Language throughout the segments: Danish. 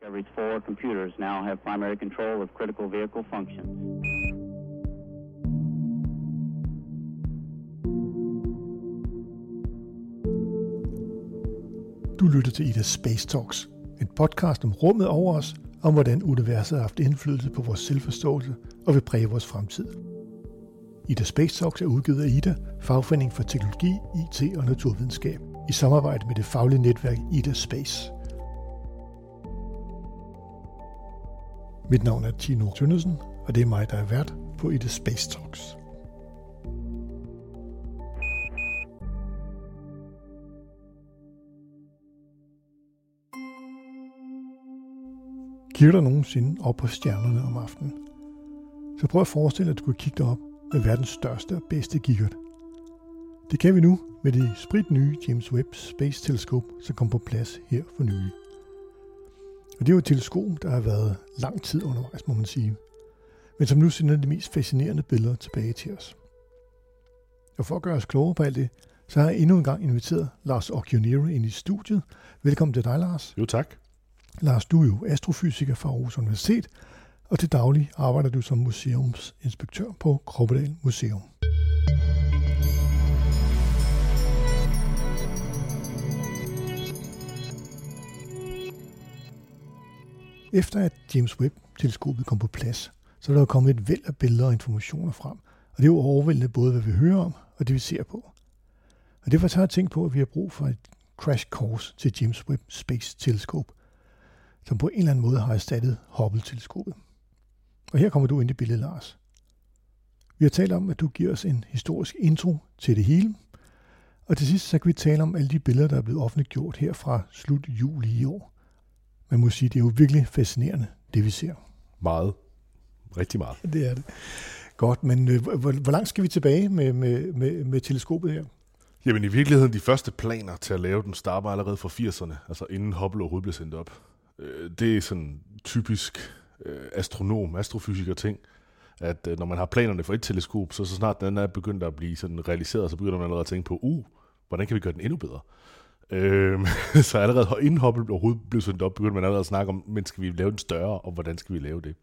Discovery's four computers now have primary control of critical vehicle functions. Du lytter til Ida Space Talks, en podcast om rummet over os, om hvordan universet har haft indflydelse på vores selvforståelse og vil præge vores fremtid. Ida Space Talks er udgivet af Ida, fagforening for teknologi, IT og naturvidenskab, i samarbejde med det faglige netværk Ida Space. Mit navn er Tino Tønnesen, og det er mig, der er vært på Ida Space Talks. Kigger du nogensinde op på stjernerne om aftenen, så prøv at forestille dig, at du kunne kigge op med verdens største og bedste kikkert. Det kan vi nu med det sprit nye James Webb Space Telescope, som kom på plads her for nylig. Og det er jo et teleskop, der har været lang tid undervejs, må man sige, men som nu sender de mest fascinerende billeder tilbage til os. Og for at gøre os klogere på alt det, så har jeg endnu en gang inviteret Lars Occhionero ind i studiet. Velkommen til dig, Lars. Jo, tak. Lars, du er jo astrofysiker fra Aarhus Universitet, og til daglig arbejder du som museumsinspektør på Kroppedal Museum. Efter at James Webb-teleskopet kom på plads, så er der kommet et væld af billeder og informationer frem, og det er jo overvældende både, hvad vi hører om og det, vi ser på. Og derfor tager jeg tænkt på, at vi har brug for et crash course til James Webb Space Telescope, som på en eller anden måde har erstattet Hubble-teleskopet. Og her kommer du ind i billedet, Lars. Vi har talt om, at du giver os en historisk intro til det hele, og til sidst så kan vi tale om alle de billeder, der er blevet offentliggjort her fra slut juli i år. Man må sige, det er jo virkelig fascinerende, det vi ser. Meget. Rigtig meget. Det er det. Godt, men øh, hvor, hvor langt skal vi tilbage med, med, med, med teleskopet her? Jamen i virkeligheden, de første planer til at lave den starter allerede fra 80'erne, altså inden Hubble overhovedet blev sendt op. Øh, det er sådan typisk øh, astronom, astrofysiker ting, at øh, når man har planerne for et teleskop, så så snart den er begyndt at blive sådan realiseret, så begynder man allerede at tænke på, uh, hvordan kan vi gøre den endnu bedre? Øh, så allerede inden Hubble overhovedet blev sendt op, begyndte man allerede at snakke om, men skal vi lave den større, og hvordan skal vi lave det?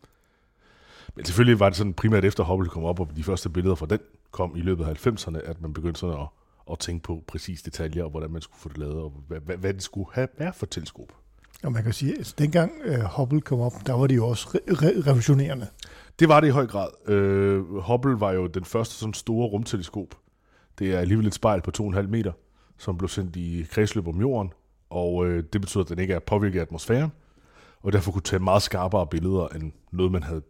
Men selvfølgelig var det sådan primært efter Hubble kom op, og de første billeder fra den kom i løbet af 90'erne, at man begyndte sådan at, at tænke på præcis detaljer, og hvordan man skulle få det lavet, og hvad, hvad, hvad det skulle have være for teleskop. Og man kan sige, at dengang uh, Hubble kom op, der var det jo også re- re- revolutionerende. Det var det i høj grad. Uh, Hubble var jo den første sådan store rumteleskop. Det er alligevel et spejl på 2,5 meter, som blev sendt i kredsløb om jorden, og øh, det betyder, at den ikke er påvirket af atmosfæren, og derfor kunne tage meget skarpere billeder end noget, man havde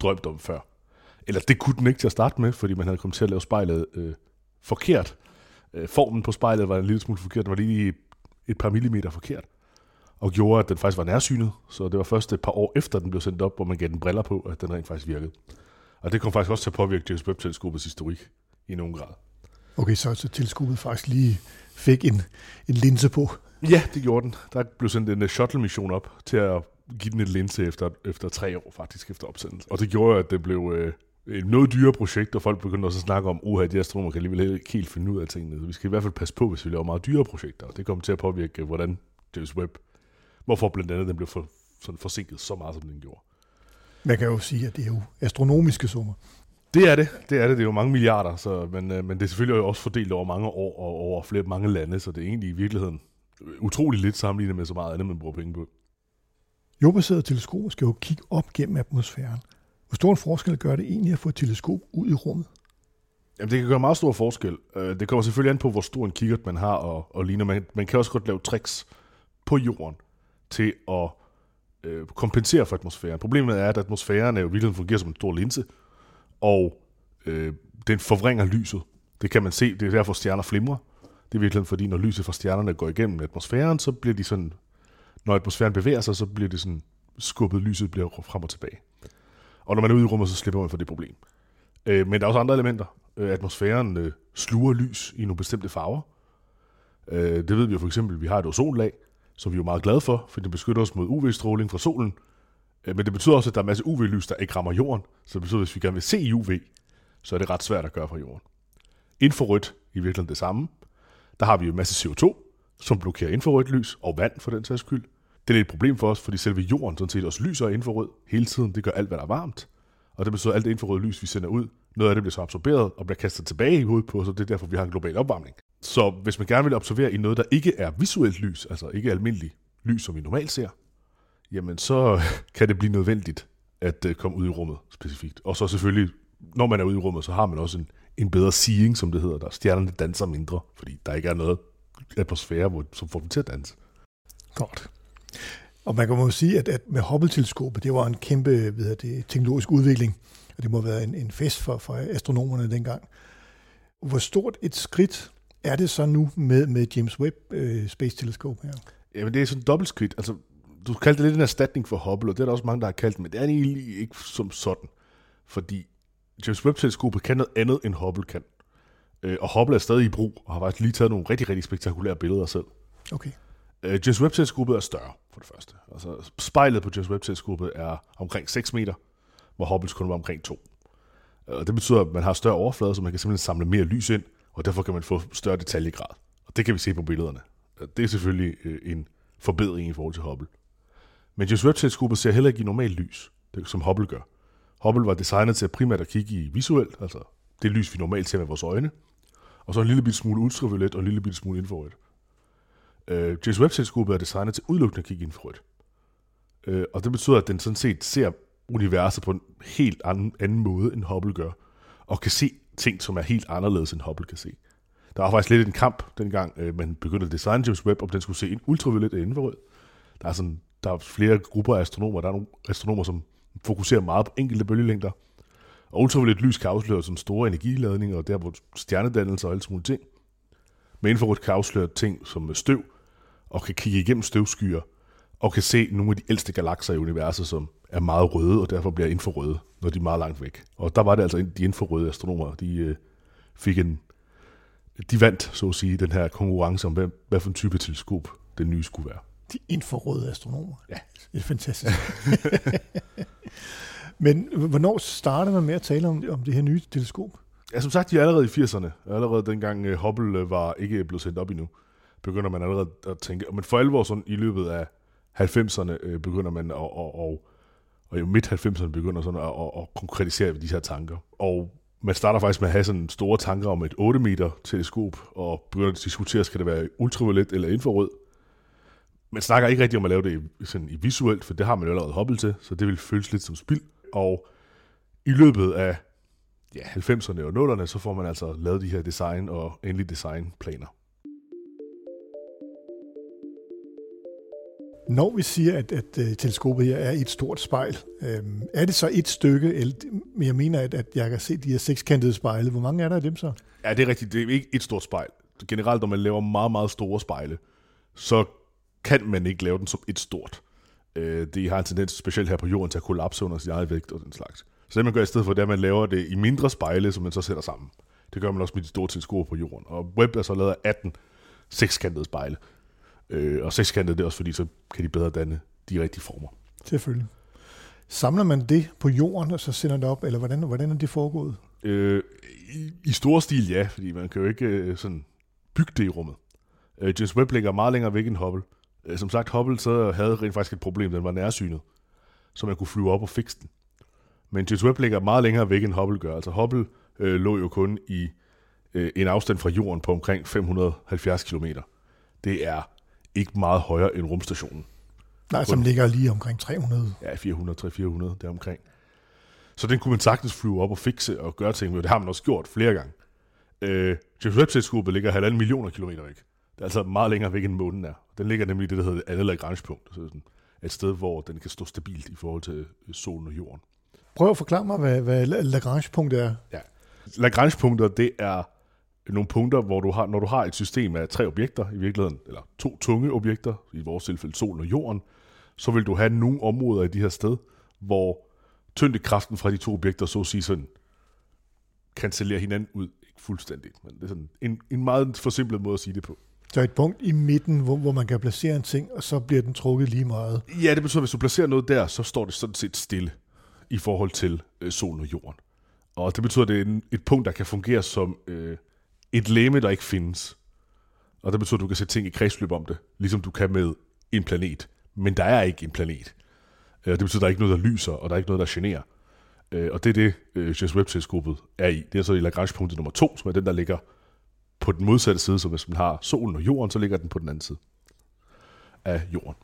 drømt om før. Eller det kunne den ikke til at starte med, fordi man havde kommet til at lave spejlet øh, forkert. Øh, formen på spejlet var en lille smule forkert, den var lige et par millimeter forkert og gjorde, at den faktisk var nærsynet. Så det var først et par år efter, den blev sendt op, hvor man gav den briller på, at den rent faktisk virkede. Og det kom faktisk også til at påvirke James Webb-teleskopets historik i nogen grad. Okay, så, så teleskopet faktisk lige fik en, en linse på. Ja, det gjorde den. Der blev sendt en shuttle-mission op til at give den en linse efter, efter tre år, faktisk, efter opsendelsen. Og det gjorde, at det blev øh, et noget dyre projekt, og folk begyndte også at snakke om, at de astronomer kan alligevel ikke helt finde ud af tingene. Så vi skal i hvert fald passe på, hvis vi laver meget dyre projekter. Det kommer til at påvirke, hvordan James Webb hvorfor blandt andet den blev for, sådan forsinket så meget, som den gjorde. Man kan jo sige, at det er jo astronomiske summer. Det er det. Det er det. Det er jo mange milliarder, så, men, øh, men det er selvfølgelig også fordelt over mange år og over flere mange lande, så det er egentlig i virkeligheden utrolig lidt sammenlignet med så meget andet, man bruger penge på. Jordbaserede teleskoper skal jo kigge op gennem atmosfæren. Hvor stor en forskel gør det egentlig at få et teleskop ud i rummet? Jamen, det kan gøre meget stor forskel. Det kommer selvfølgelig an på, hvor stor en kikkert man har og, og ligner. Man, man kan også godt lave tricks på jorden til at øh, kompensere for atmosfæren. Problemet er, at atmosfæren er jo virkelig fungerer som en stor linse, og øh, den forvrænger lyset. Det kan man se, det er derfor stjerner flimrer. Det er virkelig fordi, når lyset fra stjernerne går igennem atmosfæren, så bliver de sådan, når atmosfæren bevæger sig, så bliver det sådan skubbet, lyset bliver frem og tilbage. Og når man er ude i rummet, så slipper man for det problem. Øh, men der er også andre elementer. Øh, atmosfæren øh, sluger lys i nogle bestemte farver. Øh, det ved vi jo for eksempel, vi har et ozonlag, som vi er jo meget glade for, for det beskytter os mod UV-stråling fra solen. Øh, men det betyder også, at der er en masse UV-lys, der ikke rammer jorden. Så det betyder, at hvis vi gerne vil se UV, så er det ret svært at gøre fra jorden. Infrarødt i virkeligheden det samme. Der har vi jo en masse CO2, som blokerer infrarødt lys, og vand for den sags skyld. Det er lidt et problem for os, fordi selve jorden sådan set også lyser infrarød hele tiden. Det gør alt, hvad der er varmt. Og det betyder, at alt det infrarøde lys, vi sender ud, noget af det bliver så absorberet og bliver kastet tilbage i hovedet på, så det er derfor, vi har en global opvarmning. Så hvis man gerne vil observere i noget, der ikke er visuelt lys, altså ikke almindelig lys, som vi normalt ser, jamen så kan det blive nødvendigt at øh, komme ud i rummet specifikt. Og så selvfølgelig, når man er ude i rummet, så har man også en, en bedre seeing, som det hedder, der stjernerne danser mindre, fordi der ikke er noget atmosfære, hvor, som får dem til at danse. Godt. Og man kan jo sige, at, at med Hubble-teleskopet, det var en kæmpe ved det, teknologisk udvikling, og det må have været en, en fest for, for astronomerne dengang. Hvor stort et skridt er det så nu med, med James Webb øh, Space Telescope her? Jamen det er sådan en dobbelt skridt. Altså, du kaldte det lidt en erstatning for Hubble, og det er der også mange, der har kaldt men det er egentlig ikke som sådan. Fordi James Webb-teleskopet kan noget andet, end Hubble kan. Øh, og Hubble er stadig i brug, og har faktisk lige taget nogle rigtig, rigtig spektakulære billeder selv. Okay. Øh, James Webb-teleskopet er større, for det første. Altså, spejlet på James Webb-teleskopet er omkring 6 meter, hvor Hubbles kun var omkring 2. Øh, og det betyder, at man har større overflade, så man kan simpelthen samle mere lys ind, og derfor kan man få større detaljegrad. Og det kan vi se på billederne. Det er selvfølgelig øh, en forbedring i forhold til Hubble. Men James Webb-teleskopet ser heller ikke i normalt lys, det, som Hubble gør. Hubble var designet til at primært at kigge i visuelt, altså det lys, vi normalt ser med vores øjne, og så en lille bit smule ultraviolet og en lille bit smule infrarødt. Øh, James Webb-teleskopet er designet til udelukkende at kigge infrarødt. Øh, og det betyder, at den sådan set ser universet på en helt anden, anden måde, end Hubble gør, og kan se ting, som er helt anderledes, end Hubble kan se. Der var faktisk lidt en kamp, dengang øh, man begyndte at designe James Webb, om den skulle se en ultraviolet eller infrarød. Der er, sådan, der er flere grupper af astronomer. Der er nogle astronomer, som fokuserer meget på enkelte bølgelængder. Og ultraviolet lys kan afsløre sådan store energiladninger, og der hvor stjernedannelser og alle sådan nogle ting. Men infrarødt kan afsløre ting som støv, og kan kigge igennem støvskyer, og kan se nogle af de ældste galakser i universet, som er meget røde, og derfor bliver infrarøde, når de er meget langt væk. Og der var det altså de infrarøde astronomer, de øh, fik en, de vandt, så at sige, den her konkurrence om, hvad, hvad for en type teleskop den nye skulle være. De infrarøde astronomer. Ja. Det er fantastisk. Men hvornår starter man med at tale om, om det her nye teleskop? Ja, som sagt, de er allerede i 80'erne. Allerede dengang uh, Hubble uh, var ikke blevet sendt op endnu, begynder man allerede at tænke. Men for alvor sådan, i løbet af 90'erne uh, begynder man at, og, og, og i midt 90'erne begynder sådan at, at, at konkretisere de her tanker. Og man starter faktisk med at have sådan store tanker om et 8 meter teleskop, og begynder at diskutere, skal det være ultraviolet eller infrarød. Man snakker ikke rigtig om at lave det i, sådan i visuelt, for det har man jo allerede Hubble til, så det vil føles lidt som spild. Og i løbet af ja, 90'erne og 0'erne, så får man altså lavet de her design og endelig designplaner. Når vi siger, at, at uh, teleskopet her er et stort spejl, øhm, er det så et stykke? Eller, men jeg mener, at, at jeg kan se de her sekskantede spejle. Hvor mange er der af dem så? Ja, det er rigtigt. Det er ikke et stort spejl. Generelt, når man laver meget, meget store spejle, så kan man ikke lave den som et stort. Øh, det har en tendens, specielt her på jorden, til at kollapse under sin eget vægt og den slags. Så det man gør i stedet for, det er, at man laver det i mindre spejle, som man så sætter sammen. Det gør man også med de store teleskoper på jorden. Og Webb er så lavet af 18 sekskantede spejle. Øh, og sekskantede det er også, fordi så kan de bedre danne de rigtige former. Selvfølgelig. Samler man det på jorden, og så sender det op, eller hvordan, hvordan er det foregået? Øh, i, I stor stil ja, fordi man kan jo ikke øh, sådan bygge det i rummet. Øh, James Webb ligger meget længere væk end Hubble. Øh, som sagt, Hubble så havde rent faktisk et problem, den var nærsynet, så man kunne flyve op og fikse den. Men James Webb ligger meget længere væk, end Hubble gør. Altså Hubble øh, lå jo kun i øh, en afstand fra jorden på omkring 570 km. Det er ikke meget højere end rumstationen. Nej, som ligger lige omkring 300. Ja, 400, 300-400 deromkring. Så den kunne man sagtens flyve op og fikse og gøre ting med. Det har man også gjort flere gange. Øh, James Webb-teleskopet ligger halvanden millioner kilometer væk. Det er altså meget længere væk, end månen er. Den ligger nemlig i det, der hedder andet Lagrange-punkt. Så sådan et sted, hvor den kan stå stabilt i forhold til øh, solen og jorden. Prøv at forklare mig, hvad, hvad Lagrange-punkt er. Ja. Lagrange-punkter, det er nogle punkter, hvor du har, når du har et system af tre objekter i virkeligheden, eller to tunge objekter, i vores tilfælde solen og jorden, så vil du have nogle områder i de her sted, hvor tyngdekraften fra de to objekter, så at sige sådan, cancellerer hinanden ud. Ikke fuldstændigt, men det er sådan en, en meget forsimplet måde at sige det på. Så et punkt i midten, hvor, hvor man kan placere en ting, og så bliver den trukket lige meget. Ja, det betyder, at hvis du placerer noget der, så står det sådan set stille i forhold til øh, solen og jorden. Og det betyder, at det er en, et punkt, der kan fungere som øh, et læme, der ikke findes. Og det betyder, at du kan sætte ting i kredsløb om det, ligesom du kan med en planet. men der er ikke en planet. Øh, det betyder, at der er ikke noget, der lyser, og der er ikke noget, der generer. Øh, og det er det, øh, James Webb-teleskopet er i. Det er så i Lagrange-punktet nummer to, som er den, der ligger på den modsatte side, så hvis man har solen og jorden, så ligger den på den anden side af jorden.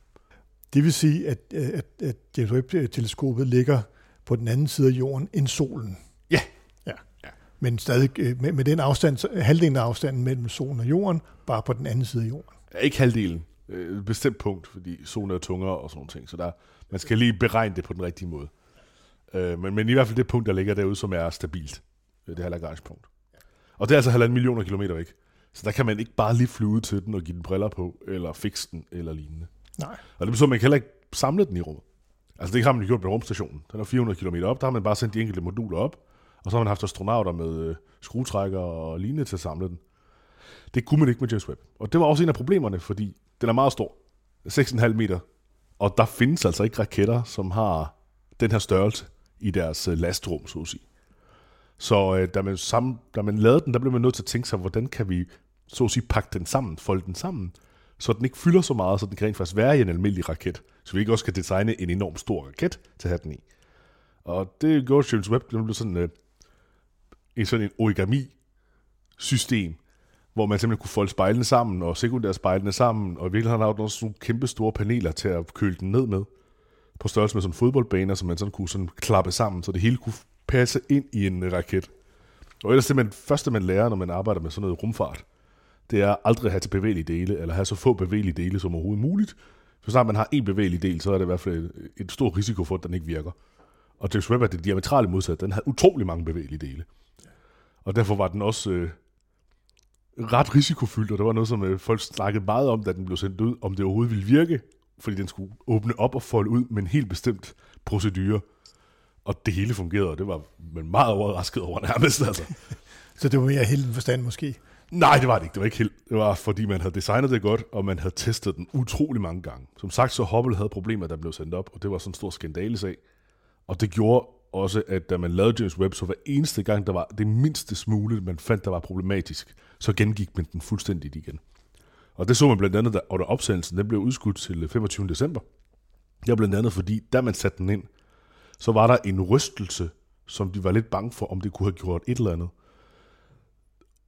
Det vil sige, at, at, at James Webb-teleskopet ligger på den anden side af jorden end solen. Ja. ja. ja. Men stadig øh, med, med den afstand, halvdelen af afstanden mellem solen og jorden, bare på den anden side af jorden. Ja, ikke halvdelen. Øh, et bestemt punkt, fordi solen er tungere og sådan noget ting. Så der, man skal lige beregne det på den rigtige måde. Øh, men, men i hvert fald det punkt, der ligger derude, som er stabilt. Det her Lagrange-punkt. Og det er altså halvanden millioner kilometer væk. Så der kan man ikke bare lige flyve til den og give den briller på, eller fikse den, eller lignende. Nej. Og det betyder, at man kan heller ikke samle den i rummet. Altså det har man gjort med rumstationen. Den er 400 km op, der har man bare sendt de enkelte moduler op, og så har man haft astronauter med øh, skruetrækker og lignende til at samle den. Det kunne man ikke med James Webb. Og det var også en af problemerne, fordi den er meget stor. 6,5 meter. Og der findes altså ikke raketter, som har den her størrelse i deres øh, lastrum, så at sige. Så øh, da, man sammen, da man lavede den, der blev man nødt til at tænke sig, hvordan kan vi så at sige pakke den sammen, folde den sammen, så den ikke fylder så meget, så den kan rent faktisk være i en almindelig raket. Så vi ikke også kan designe en enorm stor raket til at have den i. Og det gjorde James Webb, den blev sådan, øh, en sådan en origami-system, hvor man simpelthen kunne folde spejlene sammen, og sekundære spejlene sammen, og i virkeligheden har der også nogle kæmpe store paneler til at køle den ned med, på størrelse med sådan fodboldbaner, som man sådan kunne sådan klappe sammen, så det hele kunne passe ind i en øh, raket. Og ellers det man, første, man lærer, når man arbejder med sådan noget rumfart, det er aldrig at have til bevægelige dele, eller have så få bevægelige dele som overhovedet muligt. Så snart man har en bevægelig del, så er det i hvert fald en stor risiko for, at den ikke virker. Og James Webb er det diametrale modsat. Den havde utrolig mange bevægelige dele. Og derfor var den også øh, ret risikofyldt, og det var noget, som øh, folk snakkede meget om, da den blev sendt ud, om det overhovedet ville virke, fordi den skulle åbne op og folde ud med en helt bestemt procedure. Og det hele fungerede, og det var man meget overrasket over nærmest. Altså. Så det var mere helt forstand måske? Nej, det var det ikke. Det var ikke helt. Det var, fordi man havde designet det godt, og man havde testet den utrolig mange gange. Som sagt, så Hubble havde problemer, der blev sendt op, og det var sådan en stor skandalesag. Og det gjorde også, at da man lavede James Webb, så hver eneste gang, der var det mindste smule, man fandt, der var problematisk, så gengik man den fuldstændigt igen. Og det så man blandt andet, da, og da opsendelsen den blev udskudt til 25. december. Det var blandt andet, fordi da man satte den ind, så var der en rystelse, som de var lidt bange for, om det kunne have gjort et eller andet.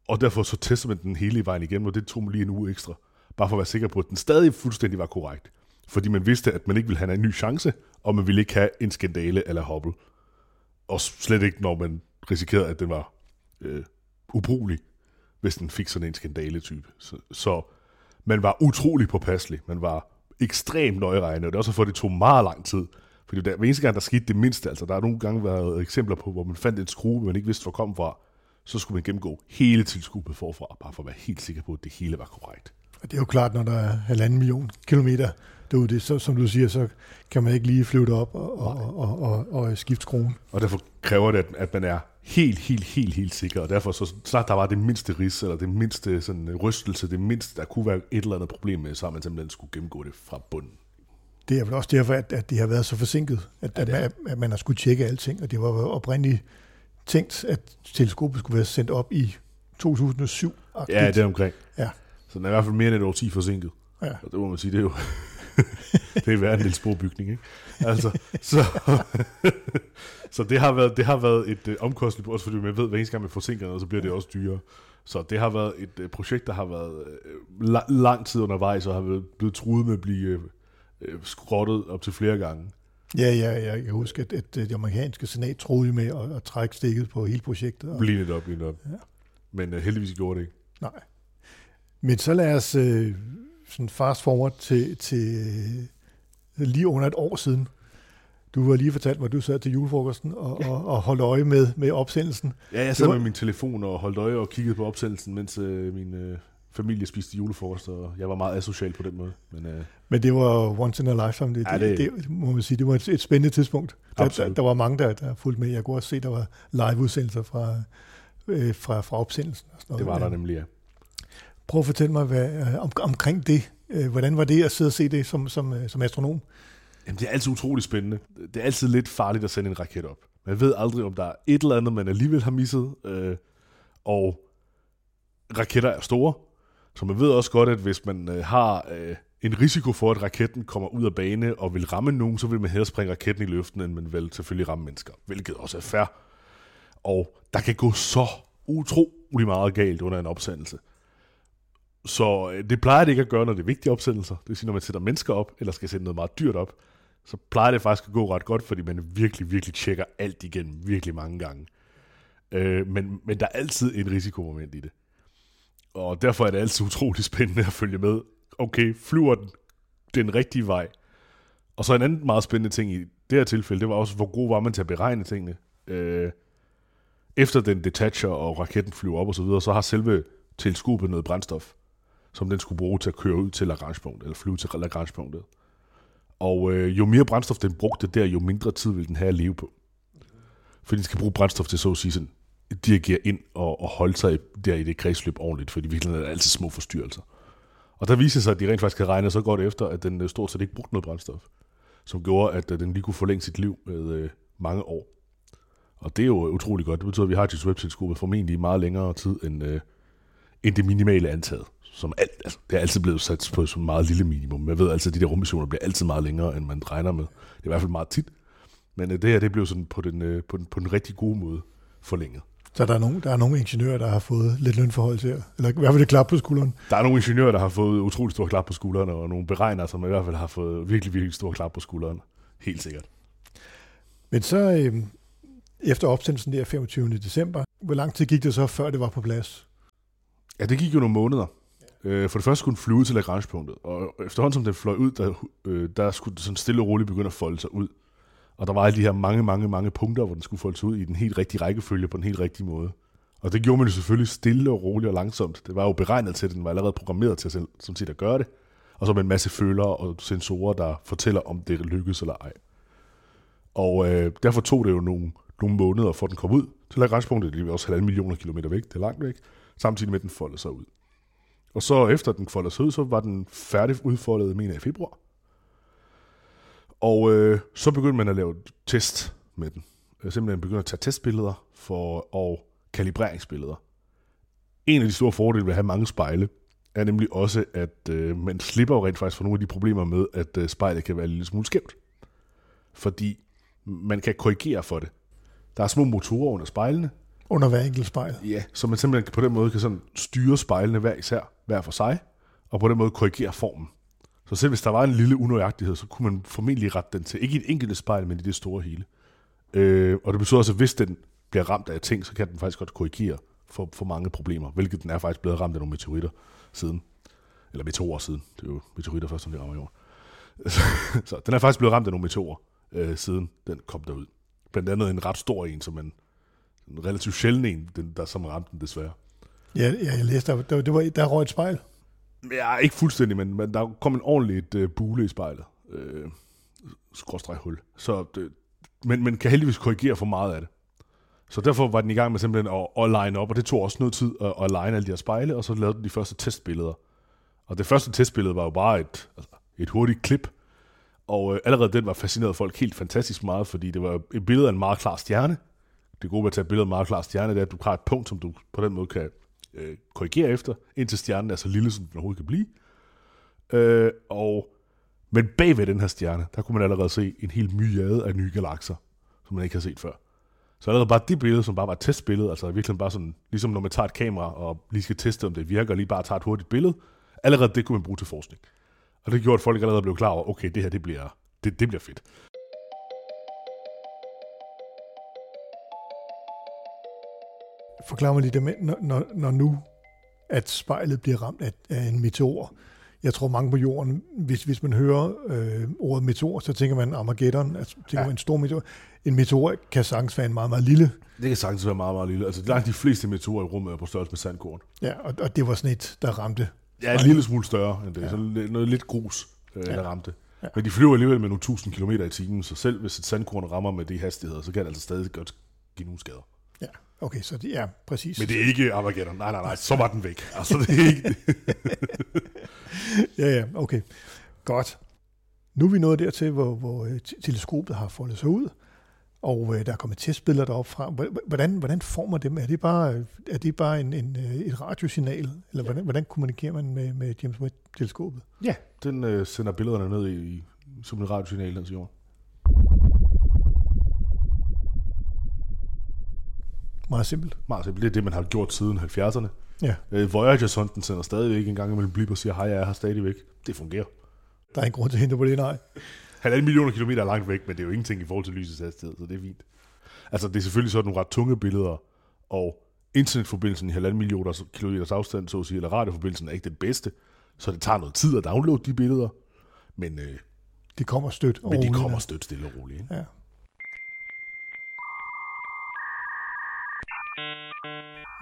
Og derfor så testede man den hele vejen igennem, og det tog mig lige en uge ekstra. Bare for at være sikker på, at den stadig fuldstændig var korrekt. Fordi man vidste, at man ikke ville have en ny chance, og man ville ikke have en skandale eller hobble. Og slet ikke, når man risikerede, at den var øh, ubrugelig, hvis den fik sådan en skandale-type. Så, så man var utrolig påpasselig. Man var ekstremt nøjeregnet, og det er også for, at det tog meget lang tid. Fordi der, hver eneste gang, der skete det mindste, altså der har nogle gange været eksempler på, hvor man fandt en skrue, man ikke vidste, hvor kom fra, så skulle man gennemgå hele teleskopet forfra, bare for at være helt sikker på, at det hele var korrekt. Og det er jo klart, når der er halvanden million kilometer derude, så, som du siger, så kan man ikke lige flyve det op og, og, og, og, og skifte skruen. Og derfor kræver det, at man er helt, helt, helt, helt sikker, og derfor så snart der var det mindste ris, eller det mindste sådan, rystelse, det mindste, der kunne være et eller andet problem med, så har man simpelthen skulle gennemgå det fra bunden. Det er vel også derfor, at, at det har været så forsinket, at, ja, at, man, at man har skulle tjekke alting, og det var oprindeligt tænkt, at teleskopet skulle være sendt op i 2007. -agtigt. Ja, det er omkring. Ja. Så den er i hvert fald mere end et år 10 forsinket. Ja. Og det må man sige, det er jo det er værd en lille sporbygning, ikke? Altså, så, så det har været, det har været et uh, omkostning, også fordi man ved, hver eneste gang man forsinker noget, så bliver det også dyrere. Så det har været et uh, projekt, der har været uh, la- lang tid undervejs, og har blevet truet med at blive uh, skrottet op til flere gange. Ja, ja, ja, jeg kan huske, at, at det amerikanske senat troede med at, at trække stikket på hele projektet. Og... Bliv lidt op, bliv op. Ja. Men uh, heldigvis gjorde det ikke. Nej. Men så lad os uh, sådan fast forward til, til uh, lige under et år siden. Du har lige fortalt mig, at du sad til julefrokosten og, ja. og, og holdt øje med, med opsendelsen. Ja, jeg sad var... med min telefon og holdt øje og kiggede på opsendelsen, mens uh, min uh, familie spiste julefrokost, og jeg var meget asocial på den måde. Men, uh... Men det var once in a lifetime. Det, ja, det... Det, det, må man sige, det var et, et spændende tidspunkt. Der, der, der var mange, der, der fulgte med. Jeg kunne også se, der var live-udsendelser fra, øh, fra, fra opsendelsen. Og sådan noget. Det var der nemlig, ja. Prøv at fortælle mig hvad, øh, om, omkring det. Øh, hvordan var det at sidde og se det som, som, øh, som astronom? Jamen, det er altid utrolig spændende. Det er altid lidt farligt at sende en raket op. Man ved aldrig, om der er et eller andet, man alligevel har misset. Øh, og raketter er store, så man ved også godt, at hvis man øh, har øh, en risiko for, at raketten kommer ud af bane og vil ramme nogen, så vil man hellere springe raketten i luften, end man vil selvfølgelig ramme mennesker, hvilket også er fair. Og der kan gå så utrolig meget galt under en opsendelse. Så øh, det plejer det ikke at gøre, når det er vigtige opsendelser. Det vil sige, når man sætter mennesker op, eller skal sætte noget meget dyrt op, så plejer det faktisk at gå ret godt, fordi man virkelig, virkelig tjekker alt igen virkelig mange gange. Øh, men, men der er altid en risikomoment i det. Og derfor er det altid utrolig spændende at følge med. Okay, flyver den den rigtige vej? Og så en anden meget spændende ting i det her tilfælde, det var også, hvor god var man til at beregne tingene. Øh, efter den detacher og raketten flyver op og så videre, så har selve teleskopet noget brændstof, som den skulle bruge til at køre ud til Lagrangepunktet, eller flyve til Lagrangepunktet. Og øh, jo mere brændstof den brugte der, jo mindre tid vil den have at leve på. Fordi den skal bruge brændstof til så at sige sådan, dirigere ind og, og holde sig der i det kredsløb ordentligt, fordi virkelig er der altid små forstyrrelser. Og der viser sig, at de rent faktisk havde regnet så godt efter, at den øh, stort set ikke brugte noget brændstof, som gjorde, at øh, den lige kunne forlænge sit liv med øh, mange år. Og det er jo utrolig godt. Det betyder, at vi har James Webb-teleskopet formentlig i meget længere tid end, øh, end det minimale antaget. Som alt, altså, det er altid blevet sat på som meget lille minimum. Jeg ved altså, at de der rummissioner bliver altid meget længere, end man regner med. Det er i hvert fald meget tit. Men øh, det her, det blev sådan på den, øh, på, den, på den rigtig gode måde forlænget. Så der er, nogle, der er nogle ingeniører, der har fået lidt lønforhold til, eller i hvert fald et klap på skulderen. Der er nogle ingeniører, der har fået utrolig stor klap på skulderen, og nogle beregnere, som i hvert fald har fået virkelig, virkelig stor klap på skulderen. Helt sikkert. Men så øh, efter opsendelsen der 25. december, hvor lang tid gik det så, før det var på plads? Ja, det gik jo nogle måneder. Øh, for det første skulle den flyve til Lagrangepunktet, og efterhånden som den fløj ud, der, øh, der skulle det sådan stille og roligt begynde at folde sig ud. Og der var alle de her mange, mange, mange punkter, hvor den skulle folde sig ud i den helt rigtige rækkefølge på den helt rigtige måde. Og det gjorde man jo selvfølgelig stille og roligt og langsomt. Det var jo beregnet til, at den var allerede programmeret til selv, som set at gøre det. Og så med en masse følere og sensorer, der fortæller, om det lykkedes eller ej. Og øh, derfor tog det jo nogle, nogle måneder, for den kom ud til Lagrangepunktet. Det er også halvanden millioner kilometer væk, det er langt væk. Samtidig med, at den foldede sig ud. Og så efter den foldede sig ud, så var den færdig udfoldet, mener jeg, i februar. Og øh, så begyndte man at lave test med den. Øh, simpelthen begyndte at tage testbilleder for, og kalibreringsbilleder. En af de store fordele ved at have mange spejle, er nemlig også, at øh, man slipper jo rent faktisk for nogle af de problemer med, at øh, spejlet kan være en lille smule skævt. Fordi man kan korrigere for det. Der er små motorer under spejlene. Under hver enkelt spejl? Ja, så man simpelthen på den måde kan sådan styre spejlene hver især, hver for sig, og på den måde korrigere formen. Så selv hvis der var en lille unøjagtighed, så kunne man formentlig rette den til, ikke i et enkelt spejl, men i det store hele. Øh, og det betyder også, at hvis den bliver ramt af ting, så kan den faktisk godt korrigere for, for mange problemer, hvilket den er faktisk blevet ramt af nogle meteoritter siden. Eller meteorer siden. Det er jo meteoritter først, som de rammer jorden. så den er faktisk blevet ramt af nogle meteorer, øh, siden den kom derud. Blandt andet en ret stor en, som en, en relativt sjælden en, den, der som ramte den desværre. Ja, ja jeg læste, der, der, det var, der røg et spejl. Ja, ikke fuldstændig, men, men der kom en ordentligt uh, øh, bule i spejlet. Øh, skråstreg hul. Så det, men, men kan heldigvis korrigere for meget af det. Så derfor var den i gang med simpelthen at, at line op, og det tog også noget tid at, at line alle de her spejle, og så lavede den de første testbilleder. Og det første testbillede var jo bare et, altså, et hurtigt klip, og øh, allerede den var fascineret folk helt fantastisk meget, fordi det var et billede af en meget klar stjerne. Det gode ved at tage et billede af en meget klar stjerne, det er, at du har et punkt, som du på den måde kan øh, korrigere efter, indtil stjernen er så lille, som den overhovedet kan blive. Øh, og, men bagved den her stjerne, der kunne man allerede se en hel myriade af nye galakser, som man ikke har set før. Så allerede bare det billede, som bare var et testbillede, altså virkelig bare sådan, ligesom når man tager et kamera og lige skal teste, om det virker, og lige bare tager et hurtigt billede, allerede det kunne man bruge til forskning. Og det gjorde, at folk allerede blev klar over, okay, det her, det bliver, det, det bliver fedt. Forklar mig lige det med, når, når, når nu, at spejlet bliver ramt af, af en meteor. Jeg tror mange på jorden, hvis, hvis man hører øh, ordet meteor, så tænker man Armageddon, altså tænker ja. man en stor meteor. En meteor kan sagtens være en meget, meget lille. Det kan sagtens være meget, meget lille. Altså langt de fleste meteorer i rummet er på størrelse med sandkorn. Ja, og, og det var sådan et, der ramte. Ja, en lille smule større end det. Ja. Så noget lidt grus, øh, ja. der ramte. Ja. Men de flyver alligevel med nogle tusind kilometer i timen, så selv hvis et sandkorn rammer med de hastigheder, så kan det altså stadig godt give nogle skader. Ja, okay, så det er præcis. Men det er ikke Armageddon. Nej, nej, nej, så var den væk. Altså, det er ikke ja, ja, okay. Godt. Nu er vi nået dertil, hvor, hvor øh, teleskopet har foldet sig ud, og øh, der er kommet testbilleder deroppe fra. Hvordan, hvordan former dem? Er det bare, er det bare en, en, øh, et radiosignal, eller hvordan, hvordan kommunikerer man med, med James Webb-teleskopet? Ja, den øh, sender billederne ned i, som en radiosignal langs jorden. Meget simpelt. Meget simpelt. Det er det, man har gjort siden 70'erne. Ja. Øh, Voyager-sonden sender stadigvæk en gang imellem blip og siger, hej, jeg er her stadigvæk. Det fungerer. Der er ingen grund til at hente på det, nej. Halvanden millioner kilometer er langt væk, men det er jo ingenting i forhold til lysets hastighed, så det er fint. Altså, det er selvfølgelig sådan nogle ret tunge billeder, og internetforbindelsen i halvanden millioner kilometers afstand, så at sige, eller radioforbindelsen er ikke den bedste, så det tager noget tid at downloade de billeder, men, øh, de kommer stødt. Men de kommer stødt stille og roligt. Ikke? Ja.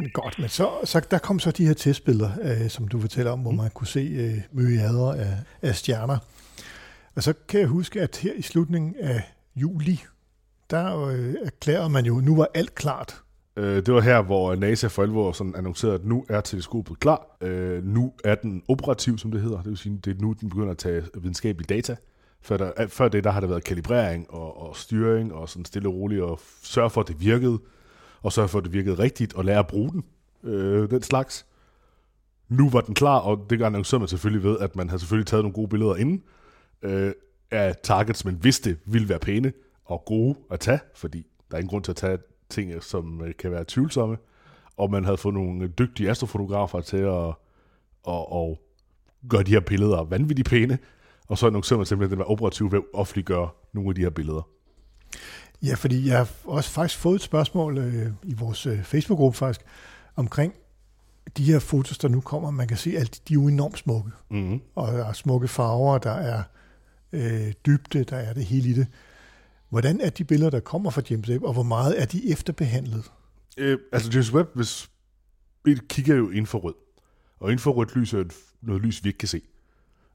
Godt, men så, så der kom så de her testbilleder, øh, som du fortæller om, hvor mm. man kunne se øh, myriader af, af stjerner. Og så kan jeg huske, at her i slutningen af juli, der øh, erklærede man jo, at nu var alt klart. Øh, det var her, hvor NASA for alvor sådan annoncerede, at nu er teleskopet klar. Øh, nu er den operativ, som det hedder. Det vil sige, det er nu, den begynder at tage videnskabelige data. Før, der, før det, der har der været kalibrering og, og styring og sådan stille og roligt, og sørge for, at det virkede, og sørge for, at det virkede rigtigt, og lære at bruge den, øh, den slags. Nu var den klar, og det annoncerede man selvfølgelig ved, at man havde selvfølgelig taget nogle gode billeder inden, øh, af targets, man vidste ville være pæne og gode at tage, fordi der er ingen grund til at tage ting, som øh, kan være tvivlsomme, og man havde fået nogle dygtige astrofotografer til at, og, og gøre de her billeder vanvittigt pæne, og så annoncerede man simpelthen, at den var operativ ved at offentliggøre nogle af de her billeder. Ja, fordi jeg har også faktisk fået et spørgsmål øh, i vores øh, Facebook-gruppe faktisk, omkring de her fotos, der nu kommer. Man kan se, at de er jo enormt smukke. Mm-hmm. Og der er smukke farver, der er øh, dybde, der er det hele i det. Hvordan er de billeder, der kommer fra James Webb, og hvor meget er de efterbehandlet? Øh, altså James Webb, hvis vi kigger jo infrarød, og infrarødt lys er noget lys, vi ikke kan se.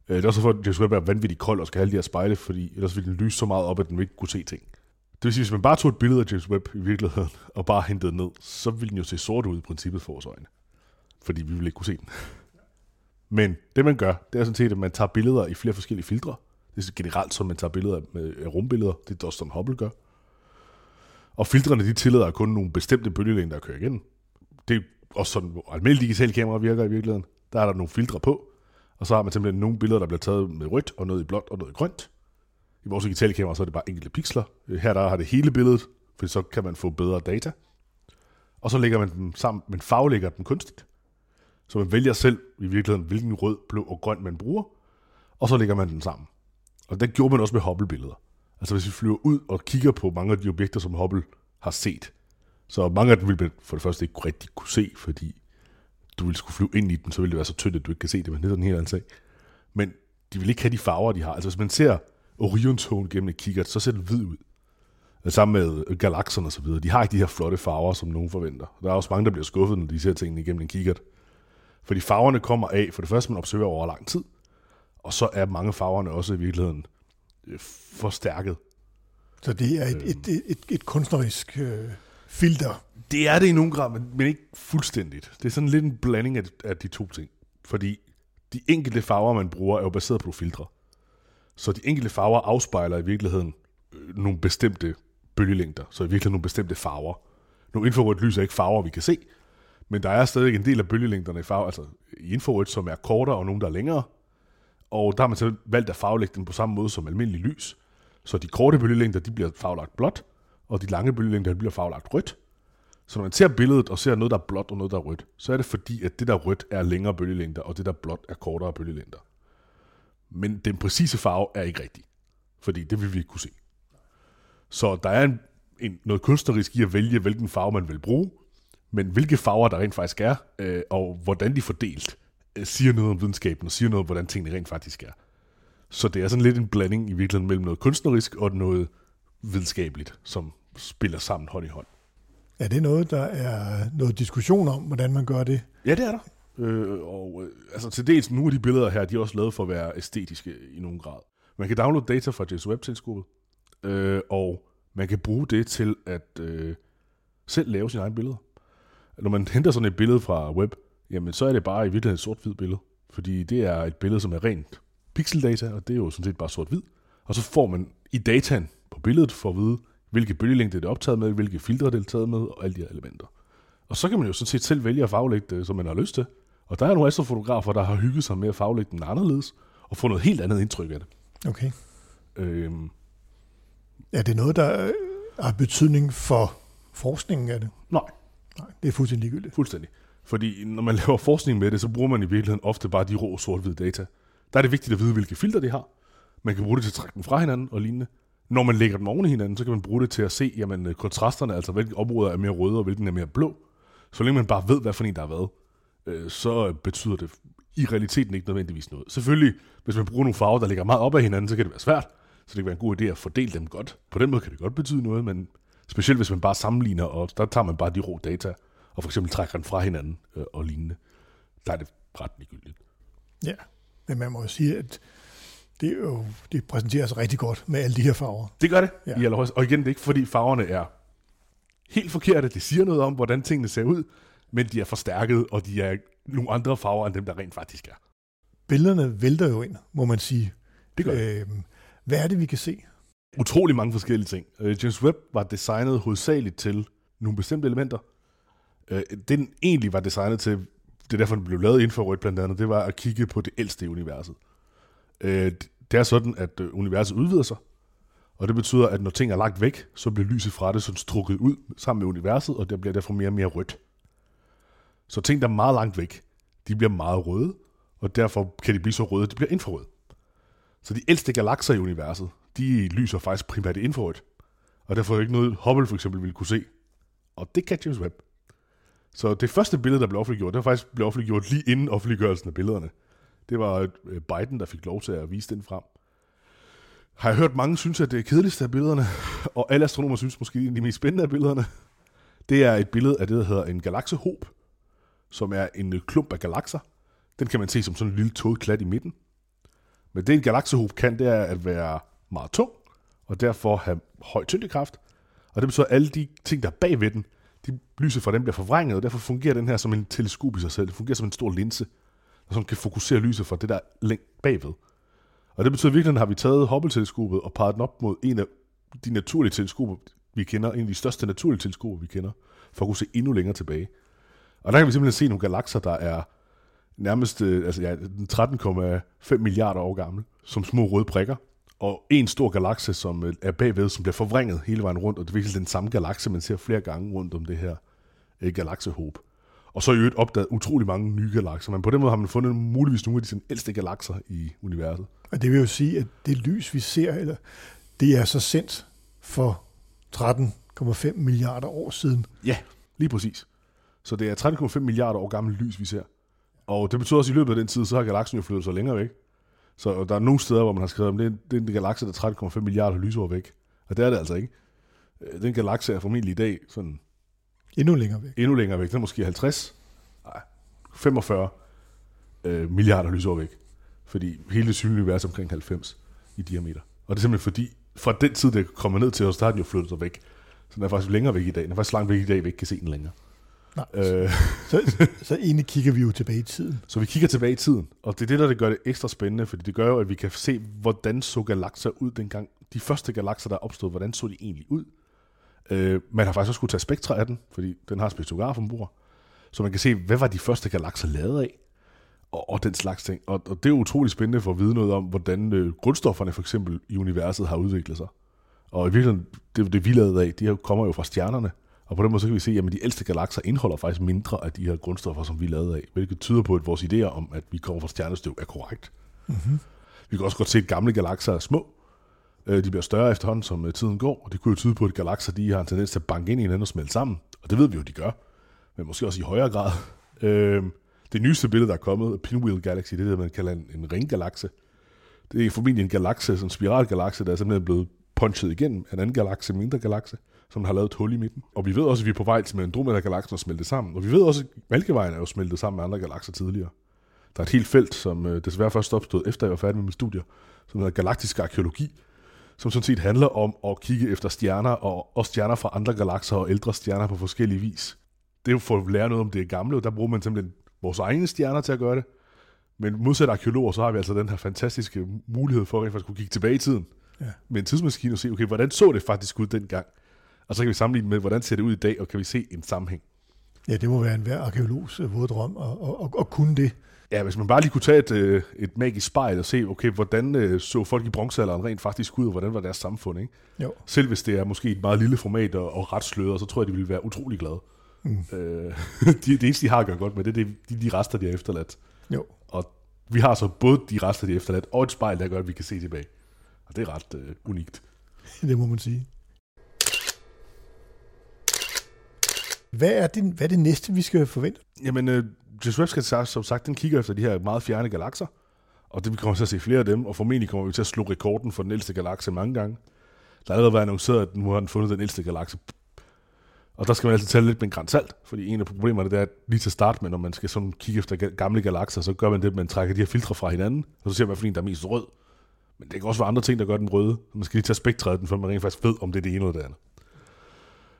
Øh, det er også for, at James Webb er vanvittigt kold og skal have de her spejle, fordi ellers ville den lyse så meget op, at den ikke kunne se ting. Det vil sige, hvis man bare tog et billede af James Webb i virkeligheden, og bare hentede ned, så ville den jo se sort ud i princippet for vores øjne. Fordi vi ville ikke kunne se den. Men det man gør, det er sådan set, at man tager billeder i flere forskellige filtre, det er generelt sådan, man tager billeder med øh, rumbilleder. Det er også som Hubble gør. Og filtrene, de tillader kun nogle bestemte bølgelængder at køre igennem. Det er også sådan, hvor almindelige digitale kameraer virker i virkeligheden. Der er der nogle filtre på, og så har man simpelthen nogle billeder, der bliver taget med rødt, og noget i blåt, og noget i grønt. I vores digitale kamera, så er det bare enkelte pixler. Her der har det hele billedet, for så kan man få bedre data. Og så lægger man dem sammen, men farvelægger dem kunstigt. Så man vælger selv i virkeligheden, hvilken rød, blå og grøn man bruger, og så lægger man den sammen. Og det gjorde man også med Hubble-billeder. Altså hvis vi flyver ud og kigger på mange af de objekter, som Hubble har set, så mange af dem ville man for det første ikke rigtig kunne se, fordi du ville skulle flyve ind i dem, så ville det være så tyndt, at du ikke kan se det, men det er en helt anden sag. Men de vil ikke have de farver, de har. Altså hvis man ser Orion-togen gennem et kikkert, så ser det hvid ud. Sammen med galakserne og så videre. De har ikke de her flotte farver, som nogen forventer. Der er også mange, der bliver skuffet, når de ser tingene igennem en kikkert. Fordi farverne kommer af, for det første, man observerer over lang tid, og så er mange farverne også i virkeligheden øh, forstærket. Så det er et, øhm. et, et, et, et kunstnerisk øh, filter? Det er det i nogen grad, men, men ikke fuldstændigt. Det er sådan lidt en blanding af, af de to ting. Fordi de enkelte farver, man bruger, er jo baseret på filtre. Så de enkelte farver afspejler i virkeligheden øh, nogle bestemte bølgelængder, så i virkeligheden nogle bestemte farver. Nu infrarødt lys er ikke farver, vi kan se, men der er stadig en del af bølgelængderne i farver, altså i infrarødt, som er kortere og nogle, der er længere, og der har man så valgt at farvelægge den på samme måde som almindelig lys. Så de korte bølgelængder, de bliver farvelagt blåt, og de lange bølgelængder, de bliver farvelagt rødt. Så når man ser billedet og ser noget, der er blåt og noget, der er rødt, så er det fordi, at det der rødt er længere bølgelængder, og det der blåt er kortere bølgelængder. Men den præcise farve er ikke rigtig, fordi det vil vi ikke kunne se. Så der er en, en, noget kunstnerisk i at vælge, hvilken farve man vil bruge, men hvilke farver der rent faktisk er, øh, og hvordan de er fordelt, Øh, siger noget om videnskaben, og siger noget om, hvordan tingene rent faktisk er. Så det er sådan lidt en blanding i virkeligheden mellem noget kunstnerisk og noget videnskabeligt, som spiller sammen hånd i hånd. Er det noget, der er noget diskussion om, hvordan man gør det? Ja, det er der. Øh, og øh, altså til dels nogle af de billeder her, de er også lavet for at være æstetiske i nogen grad. Man kan downloade data fra James Webb-teleskopet, øh, og man kan bruge det til at øh, selv lave sine egne billeder. Når man henter sådan et billede fra web, jamen så er det bare i virkeligheden et sort-hvidt billede. Fordi det er et billede, som er rent pixeldata, og det er jo sådan set bare sort-hvid. Og så får man i dataen på billedet for at vide, hvilke bølgelængde det er optaget med, hvilke filtre det er taget med, og alle de her elementer. Og så kan man jo sådan set selv vælge at farvelægge det, som man har lyst til. Og der er nogle astrofotografer, der har hygget sig med at farvelægge den anderledes, og få noget helt andet indtryk af det. Okay. Øhm, Er det noget, der øh, har betydning for forskningen af det? nej, Nej, det er fuldstændig ligegyldigt. fuldstændig. Fordi når man laver forskning med det, så bruger man i virkeligheden ofte bare de rå sort-hvide data. Der er det vigtigt at vide, hvilke filter de har. Man kan bruge det til at trække dem fra hinanden og lignende. Når man lægger dem oven i hinanden, så kan man bruge det til at se jamen, øh, kontrasterne, altså hvilke områder er mere røde og hvilken er mere blå. Så længe man bare ved, hvad for en der er hvad, øh, så betyder det i realiteten ikke nødvendigvis noget. Selvfølgelig, hvis man bruger nogle farver, der ligger meget op ad hinanden, så kan det være svært. Så det kan være en god idé at fordele dem godt. På den måde kan det godt betyde noget, men specielt hvis man bare sammenligner, og der tager man bare de rå data, og for eksempel trækker den fra hinanden øh, og lignende, der er det ret ligegyldigt. Ja, men man må jo sige, at det, er jo, det præsenteres rigtig godt med alle de her farver. Det gør det, Ja. i allerhøjeste. Og igen, det er ikke fordi farverne er helt forkerte. Det siger noget om, hvordan tingene ser ud, men de er forstærket, og de er nogle andre farver, end dem, der rent faktisk er. Billederne vælter jo ind, må man sige. Det gør. Øhm, hvad er det, vi kan se? Utrolig mange forskellige ting. Øh, James Webb var designet hovedsageligt til nogle bestemte elementer. Øh, den egentlig var designet til, det er derfor, den blev lavet infrarødt blandt andet, det var at kigge på det ældste i universet. Øh, det er sådan, at øh, universet udvider sig, og det betyder, at når ting er lagt væk, så bliver lyset fra det sådan strukket ud sammen med universet, og det bliver derfor mere og mere rødt. Så ting, der er meget langt væk, de bliver meget røde, og derfor kan de blive så røde, at de bliver infrarøde. Så de ældste galakser i universet, de lyser faktisk primært i infrarødt. Og derfor er det ikke noget, Hubble for eksempel ville kunne se. Og det kan James Webb. Så det første billede, der blev offentliggjort, det var faktisk blev offentliggjort lige inden offentliggørelsen af billederne. Det var øh, Biden, der fik lov til at vise den frem. Har jeg hørt mange synes, at det er kedeligste af billederne, og alle astronomer synes måske, det er de mest spændende af billederne. Det er et billede af det, der hedder en galaksehob, som er en øh, klump af galakser. Den kan man se som sådan en lille tåget klat i midten. Men det en galaksehob kan, det er at være meget tung, og derfor have høj tyngdekraft. Og det betyder, at alle de ting, der er bagved den, de lyset fra den bliver forvrænget, og derfor fungerer den her som en teleskop i sig selv. Det fungerer som en stor linse, som kan fokusere lyset fra det, der er bagved. Og det betyder virkelig, at har vi taget Hubble-teleskopet og peget den op mod en af de naturlige teleskoper, vi kender, en af de største naturlige teleskoper, vi kender, for at kunne se endnu længere tilbage. Og der kan vi simpelthen se nogle galakser, der er nærmest øh, altså, ja, 13,5 milliarder år gammel, som små røde prikker. Og en stor galakse, som øh, er bagved, som bliver forvrænget hele vejen rundt, og det er virkelig den samme galakse, man ser flere gange rundt om det her øh, galaksehob. Og så i øvrigt opdaget utrolig mange nye galakser, men på den måde har man fundet muligvis nogle af de sådan, ældste galakser i universet. Og det vil jo sige, at det lys, vi ser, eller, det er så sendt for 13,5 milliarder år siden. Ja, lige præcis. Så det er 13,5 milliarder år gammelt lys, vi ser. Og det betyder også, at i løbet af den tid, så har galaksen jo flyttet sig længere væk. Så der er nogle steder, hvor man har skrevet, at det er, en galakse, der er 13,5 milliarder lysår væk. Og det er det altså ikke. Øh, Den galakse er formentlig i dag sådan Endnu længere væk. endnu længere væk. Den er måske 50, nej, 45 øh, milliarder lysår væk. Fordi hele det synlige univers er omkring 90 i diameter. Og det er simpelthen fordi, fra den tid, det er kommet ned til os, der har den jo flyttet sig væk. Så den er faktisk længere væk i dag. Den er faktisk langt væk i dag, vi ikke kan se den længere. Nej, Øh, så, så egentlig kigger vi jo tilbage i tiden. Så vi kigger tilbage i tiden, og det er det, der det gør det ekstra spændende, fordi det gør jo, at vi kan se, hvordan så galakser ud dengang. De første galakser, der er opstået, hvordan så de egentlig ud? Øh, man har faktisk også kunne tage spektra af den, fordi den har spektrograf ombord. Så man kan se, hvad var de første galakser lavet af? Og, og den slags ting. Og, og det er utrolig spændende for at vide noget om, hvordan øh, grundstofferne for eksempel i universet har udviklet sig. Og i virkeligheden, det, det vi lavede af, de her kommer jo fra stjernerne. Og på den måde så kan vi se, at de ældste galakser indeholder faktisk mindre af de her grundstoffer, som vi lavede af. Hvilket tyder på, at vores idéer om, at vi kommer fra stjernestøv, er korrekt. Mm-hmm. Vi kan også godt se, at gamle galakser er små. Øh, De bliver større efterhånden, som øh, tiden går. Og det kunne jo tyde på, at galakser de har en tendens til at banke ind i hinanden og smelte sammen. Og det ved vi jo, de gør. Men måske også i højere grad. Øh, Det nyeste billede, der er kommet, Pinwheel Galaxy, det er det, man kalder en, ringgalakse. Det er formentlig en galakse, sådan en spiralgalakse, der er simpelthen blevet punchet igennem af en anden galakse, mindre galakse, som har lavet et hul i midten. Og vi ved også, at vi er på vej til med Andromeda-galaksen at smelte sammen. Og vi ved også, at Mælkevejen er jo smeltet sammen med andre galakser tidligere. Der er et helt felt, som øh, desværre først opstod, efter jeg var færdig med mine studier, som hedder galaktisk arkeologi, som sådan set handler om at kigge efter stjerner, og også stjerner fra andre galakser og ældre stjerner på forskellige vis. Det er jo for at lære noget om det gamle, og der bruger man simpelthen vores egne stjerner til at gøre det. Men modsat arkeologer, så har vi altså den her fantastiske mulighed for at kunne kigge tilbage i tiden Ja. med en tidsmaskine og se, okay, hvordan så det faktisk ud dengang? Og så kan vi sammenligne med, hvordan ser det ud i dag, og kan vi se en sammenhæng. Ja, det må være en hver arkeologs øh, våde drøm at, at, at, at kunne det. Ja, hvis man bare lige kunne tage et, øh, et magisk spejl og se, okay, hvordan øh, så folk i bronzealderen rent faktisk ud, og hvordan var deres samfund, ikke? Jo. Selv hvis det er måske et meget lille format og, og ret sløret, så tror jeg, de ville være utrolig glade. Mm. Øh, de, det eneste, de har at gøre godt med, det er de, de, de rester, de har efterladt. Jo. Og vi har så både de rester, de har efterladt, og et spejl, der gør, at vi kan se tilbage. Og det er ret øh, unikt. Det må man sige. Hvad er, det, hvad er det næste, vi skal forvente? Jamen, uh, James Webb skal som sagt, den kigger efter de her meget fjerne galakser, og det vi kommer til at se flere af dem, og formentlig kommer vi til at slå rekorden for den ældste galakse mange gange. Der har allerede været annonceret, at nu har den fundet den ældste galakse. Og der skal man altså tage lidt med en græns salt, fordi en af problemerne det er, at lige til start med, når man skal sådan kigge efter gamle galakser, så gør man det, at man trækker de her filtre fra hinanden, og så ser man, hvilken der er mest rød. Men det kan også være andre ting, der gør den røde. Så man skal lige tage spektret af den, for man rent faktisk ved, om det er det ene eller det andet.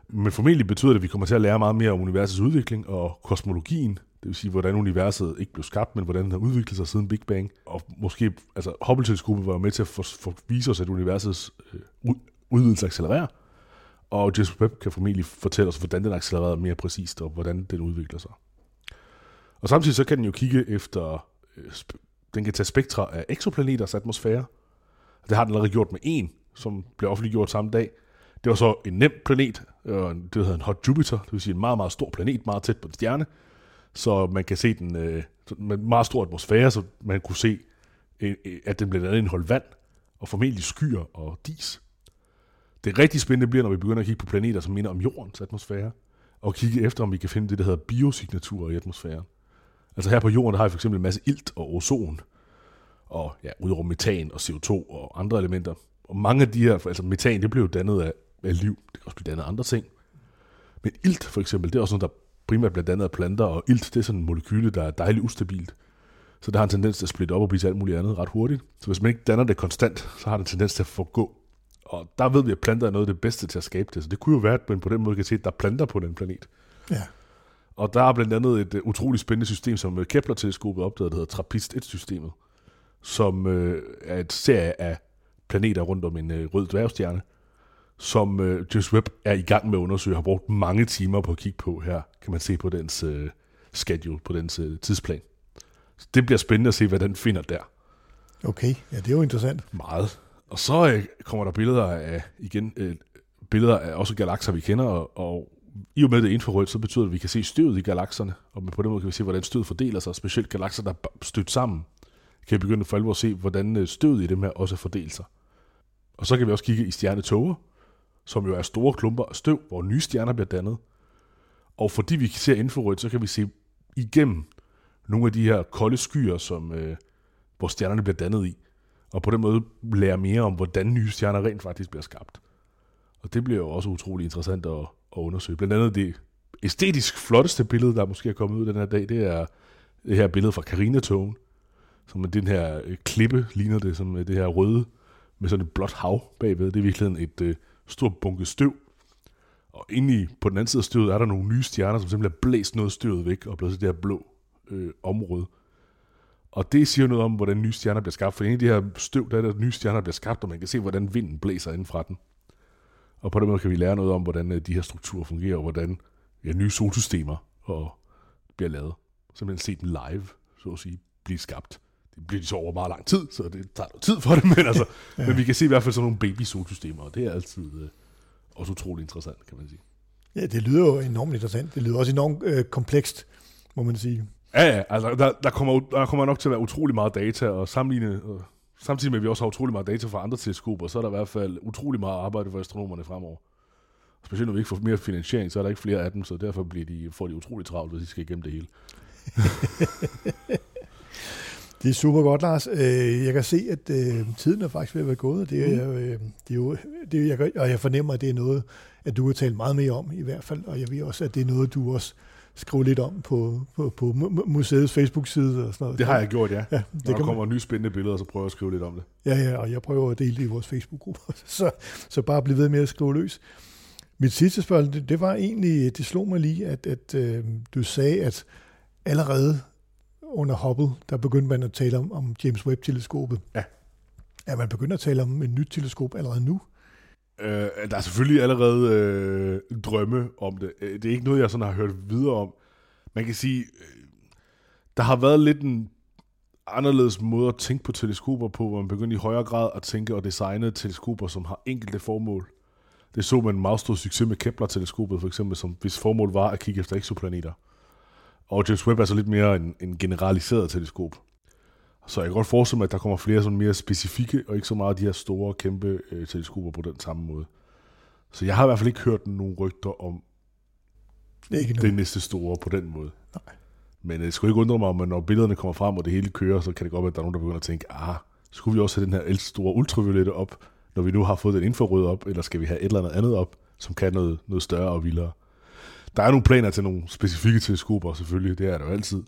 Men formentlig betyder det, at vi kommer til at lære meget mere om universets udvikling og kosmologien. Det vil sige, hvordan universet ikke blev skabt, men hvordan det har udviklet sig siden Big Bang. Og måske, altså Hubble-teleskopet var med til at for, for vise os, at universets øh, udvidelse accelererer. Og James Webb kan formentlig fortælle os, hvordan den accelererer mere præcist, og hvordan den udvikler sig. Og samtidig så kan den jo kigge efter, øh, den kan tage spektra af eksoplaneters atmosfære. Det har den allerede gjort med en, som blev offentliggjort samme dag. Det var så en nem planet, og det hedder en hot Jupiter, det vil sige en meget, meget stor planet, meget tæt på en stjerne. Så man kan se den øh, med en meget stor atmosfære, så man kunne se, øh, øh at den blandt andet indeholdt vand, og formentlig skyer og dis. Det rigtig spændende bliver, når vi begynder at kigge på planeter, som minder om jordens atmosfære, og kigge efter, om vi kan finde det, der hedder biosignaturer i atmosfæren. Altså her på jorden, der har vi for eksempel en masse ilt og ozon, og ja, udover metan og CO2 og andre elementer. Og mange af de her, altså metan, det blev jo dannet af, af liv. Det kan også blive dannet andre ting. Men ilt for eksempel, det er også noget, der primært bliver dannet af planter, og ilt, det er sådan en molekyle, der er dejligt ustabilt. Så der har en tendens til at splitte op og blive til alt muligt andet ret hurtigt. Så hvis man ikke danner det konstant, så har det en tendens til at forgå. Og der ved vi, at planter er noget af det bedste til at skabe det. Så det kunne jo være, at man på den måde kan se, at der er planter på den planet. Ja. Og der er blandt andet et uh, utroligt spændende system, som øh, Kepler-teleskopet opdagede, der hedder TRAPPIST-1-systemet, som uh, er et serie af planeter rundt om en rød dværgstjerne, som uh, James Webb er i gang med at undersøge, har brugt mange timer på at kigge på her, kan man se på dens uh, schedule, på dens uh, tidsplan. Så det bliver spændende at se, hvad den finder der. Okay, ja, det er jo interessant. Meget. Og så øh, kommer der billeder af, igen, øh, billeder af også galakser, vi kender, og, og i og med det infrarødt, så betyder det, at vi kan se støvet i galakserne, og på den måde kan vi se, hvordan støvet fordeler sig, specielt galakser, der er stødt sammen, kan vi begynde for alvor at se, hvordan øh, støvet i dem her også fordeler sig. Og så kan vi også kigge i stjernetåger, som jo er store klumper af støv, hvor nye stjerner bliver dannet. Og fordi vi ser infrarødt, så kan vi se igennem nogle af de her kolde skyer, som, øh, hvor stjernerne bliver dannet i og på den måde lære mere om, hvordan nye stjerner rent faktisk bliver skabt. Og det bliver jo også utrolig interessant at, at undersøge. Blandt andet det æstetisk flotteste billede, der måske er kommet ud den her dag, det er det her billede fra Carina-togen, som er den her øh, klippe, ligner det som øh, det her røde, med sådan et blåt hav bagved. Det er virkelig et øh, stor bunke støv. Og inde i, på den anden side af støvet er der nogle nye stjerner, som simpelthen har blæst noget støvet væk og blevet til det her blå øh, område. Og det siger noget om, hvordan nye stjerner bliver skabt. For inde i de her støv, der er der nye stjerner, der bliver skabt, og man kan se, hvordan vinden blæser ind fra den. Og på den måde kan vi lære noget om, hvordan øh, de her strukturer fungerer, og hvordan ja, nye solsystemer og bliver lavet. Simpelthen se dem live, så at sige, blive skabt. Det bliver de så over meget lang tid, så det tager noget tid for det, men, altså, ja. men vi kan se i hvert fald sådan nogle baby-solsystemer, og det er altid øh, også utrolig interessant, kan man sige. Ja, det lyder jo enormt interessant. Det lyder også enormt øh, komplekst, må man sige. Ja, ja, altså der, der, kommer, der kommer nok til at være utrolig meget data, og sammenligne, og samtidig med, at vi også har utrolig meget data fra andre teleskoper, så er der i hvert fald utrolig meget arbejde for astronomerne fremover. Specielt når vi ikke får mere finansiering, så er der ikke flere af dem, så derfor bliver de, får de utrolig travlt, hvis de skal igennem det hele. Det er super godt, Lars. Øh, Jeg kan se, at øh, tiden er faktisk ved at være gået, og det er, øh, det er jo, det er, jeg, og jeg fornemmer, at det er noget, at du har talt meget mere om i hvert fald, og jeg ved også, at det er noget, du også skriver lidt om på, på, på mu- museets Facebook-side og sådan noget. Det har jeg gjort, ja. Ja, Det når der man, kommer nye spændende billeder, så prøver jeg at skrive lidt om det. ja, ja, og jeg prøver at dele det i vores Facebook-gruppe, så, så bare bliv ved med at skrive løs. Mit sidste spørgsmål, det, det var egentlig, det slog mig lige, at, at øh, du sagde, at allerede under Hubble, der begyndte man at tale om, om James Webb-teleskopet. Ja. Er man begyndt at tale om et nyt teleskop allerede nu? Øh, der er selvfølgelig allerede øh, drømme om det. Øh, Det er ikke noget, jeg sådan har hørt videre om. Man kan sige, øh, der har været lidt en anderledes måde at tænke på teleskoper på, hvor man begyndte i højere grad at tænke og designe teleskoper, som har enkelte formål. Det så man en meget stor succes med Kepler-teleskopet, for eksempel, som hvis formål var at kigge efter eksoplaneter. Og James Webb er så lidt mere en, en generaliseret teleskop. Så jeg kan godt forestille mig, at der kommer flere sådan mere specifikke, og ikke så meget de her store, kæmpe øh, teleskoper på den samme måde. Så jeg har i hvert fald ikke hørt nogen rygter om Det ikke det noget. næste store på den måde. Nej. Men det skulle ikke undre mig, om at når billederne kommer frem, og det hele kører, så kan det godt være, at der er nogen, der begynder at tænke, ah, skulle vi også have den her store ultraviolette op, når vi nu har fået den infrarøde op, eller skal vi have et eller andet andet op, som kan noget, noget større og vildere. Der er nogle planer til nogle specifikke teleskoper, selvfølgelig, det er der jo altid.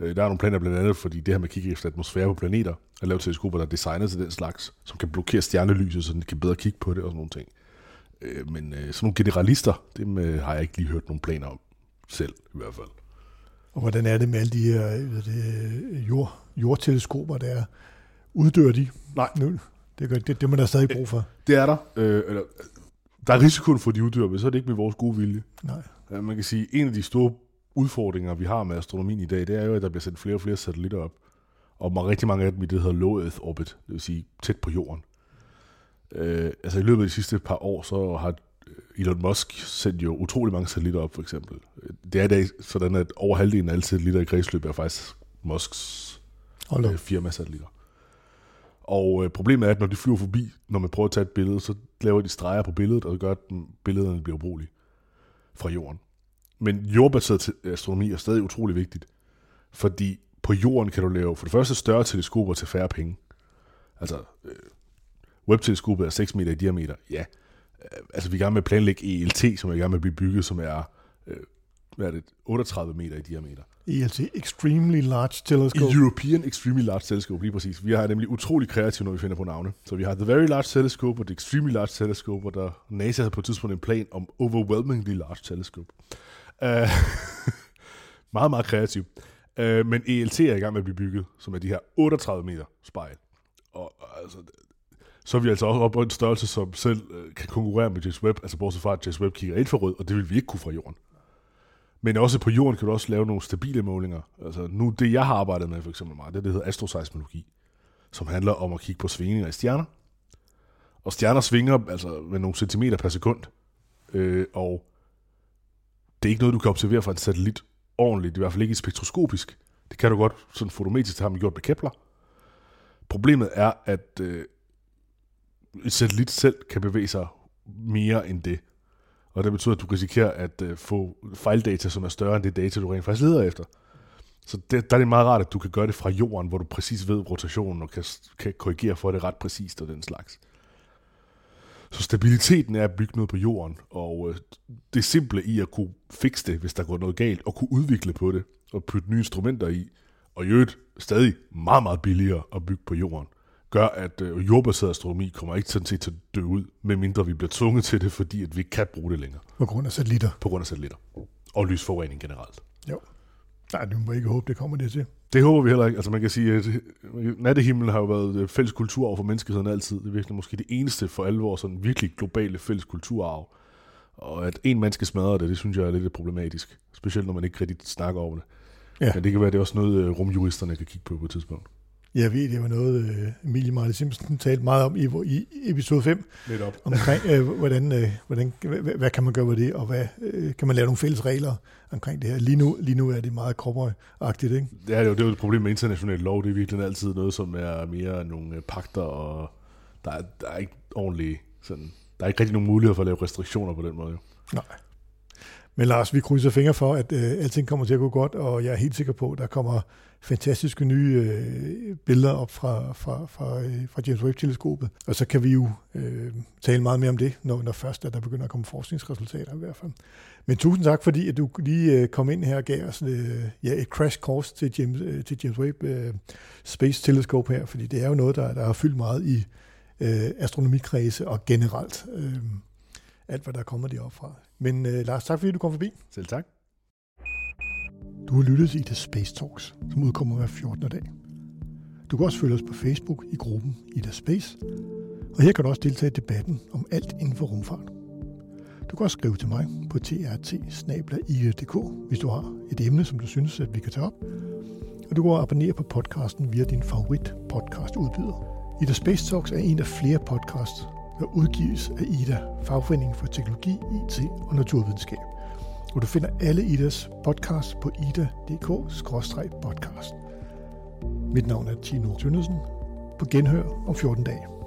Øh, Der er nogle planer blandt andet, fordi det her med at kigge efter atmosfære på planeter, at lave teleskoper, der er designet til den slags, som kan blokere stjernelyset, så de kan bedre kigge på det og sådan nogle ting. Øh, Men øh, sådan nogle generalister, dem øh, har jeg ikke lige hørt nogen planer om selv, i hvert fald. Og hvordan er det med alle de her hvad det, jord, jordteleskoper, der er? Uddør de? Nej. Nu, det, gør, det, det man der stadig brug for. Det er der. Øh, eller, der er risikoen for, at de uddør, men så er det ikke med vores gode vilje. Nej. Øh, Man kan sige, en af de store udfordringer, vi har med astronomien i dag, det er jo, at der bliver sendt flere og flere satellitter op. Og rigtig mange af dem i det, der hedder low Earth orbit, det vil sige tæt på jorden. Øh, altså i løbet af de sidste par år, så har Elon Musk sendt jo utrolig mange satellitter op, for eksempel. Det er i dag sådan, at over halvdelen af alle satellitter i kredsløbet er faktisk Musks Hold øh, firmasatellitter. Og øh, problemet er, at når de flyver forbi, når man prøver at tage et billede, så laver de streger på billedet, og det gør, at billederne bliver ubrugelige fra jorden. Men jordbaseret astronomi er stadig utrolig vigtigt, fordi på jorden kan du lave for det første større teleskoper til færre penge. Altså, øh, webteleskopet er 6 meter i diameter, ja. Øh, altså, vi er i gang med at planlægge ELT, som er i gang med at blive bygget, som er, øh, hvad er det, 38 meter i diameter. ELT, Extremely Large Telescope. European Extremely Large Telescope, lige præcis. Vi har nemlig utrolig kreative, når vi finder på navne. Så vi har The Very Large Telescope og The Extremely Large Telescope, og der NASA havde på et tidspunkt en plan om Overwhelmingly Large Telescope. Uh, meget, meget kreativ. Uh, men ELT er i gang med at blive bygget, som er de her 38 meter spejl. Og altså, så er vi altså også oppe på en størrelse, som selv uh, kan konkurrere med James Webb, altså bortset fra, at James Webb kigger infrarød, og det vil vi ikke kunne fra jorden. Men også på jorden kan du også lave nogle stabile målinger. Altså nu, det jeg har arbejdet med for eksempel meget, det, det hedder astroseismologi, som handler om at kigge på svingninger i stjerner. Og stjerner svinger altså med nogle centimeter per sekund. Øh, og det er ikke noget, du kan observere fra en satellit ordentligt, i hvert fald ikke spektroskopisk. Det kan du godt sådan fotometrisk, det har man gjort med Kepler. Problemet er, at øh, et satellit selv kan bevæge sig mere end det. Og det betyder, at du risikerer at øh, få fejldata, som er større end det data, du rent faktisk leder efter. Så det, der er det meget rart, at du kan gøre det fra jorden, hvor du præcis ved rotationen og kan, kan korrigere for det ret præcist og den slags. Så stabiliteten er at bygge noget på jorden, og øh, det simple i at kunne fikse det, hvis der går noget galt, og kunne udvikle på det, og putte nye instrumenter i, og i øvrigt stadig meget, meget billigere at bygge på jorden, gør, at øh, jordbaseret astronomi kommer ikke sådan set til at dø ud, medmindre vi bliver tvunget til det, fordi at vi ikke kan bruge det længere, På grund af satellitter. på grund af satellitter og lysforurening generelt. Jo. Nej, du må ikke håbe, det kommer det til. Det håber vi heller ikke. Altså man kan sige, at nattehimlen har jo været øh, fælles kulturarv for menneskeheden altid. Det er virkelig måske det eneste for alvor sådan virkelig globale fælles kulturarv. Og at en mand skal smadre det, det synes jeg er lidt problematisk. Specielt når man ikke rigtig snakker om det. Ja. Men det kan være, at det er også noget, øh, rumjuristerne kan kigge på på et tidspunkt. Jeg ved, det var noget, øh, Emilie Marley Simpson talte meget om i, i episode 5, Lidt op. omkring, øh, hvordan, øh, hvordan, hvad, hvad- kan man gøre ved det, og hvad, øh, kan man lave nogle fælles regler omkring det her. Lige nu, lige nu er det meget cowboy-agtigt, ikke? Ja, det er jo, det er jo et problem med international lov. Det er virkelig altid noget, som er mere nogle øh, pakter, og der er, der er ikke ordentligt sådan... Der er ikke rigtig nogen mulighed for at lave restriktioner på den måde. jo. Nej. Men Lars, vi krydser fingre for, at øh, alting kommer til at gå godt, og jeg er helt sikker på, at der kommer fantastiske nye øh, billeder op fra, fra, fra, øh, fra James Webb-teleskopet. Og så kan vi jo øh, tale meget mere om det, når, når først at der begynder at komme forskningsresultater i hvert fald. Men tusind tak, fordi at du lige øh, kom ind her og gav os øh, ja, et crash course til James, øh, til James Webb øh, Space Telescope her, fordi det er jo noget, der, der har fyldt meget i øh, astronomikredse og generelt. Øh, alt, hvad der kommer deroppe fra. Men øh, Lars, tak fordi du kom forbi. Selv tak. Du har lyttet til Ida Space Talks, som udkommer hver 14. dag. Du kan også følge os på Facebook i gruppen Ida Space, Og her kan du også deltage i debatten om alt inden for rumfart. Du kan også skrive til mig på trt hvis du har et emne, som du synes, at vi kan tage op. Og du kan abonnere på podcasten via din favorit podcast udbyder. Ida Space Talks er en af flere podcasts, der udgives af Ida, Fagforeningen for Teknologi, IT og Naturvidenskab. Og du finder alle Idas podcasts på ida.dk-podcast. Mit navn er Tino Tønnesen. På genhør om 14 dage.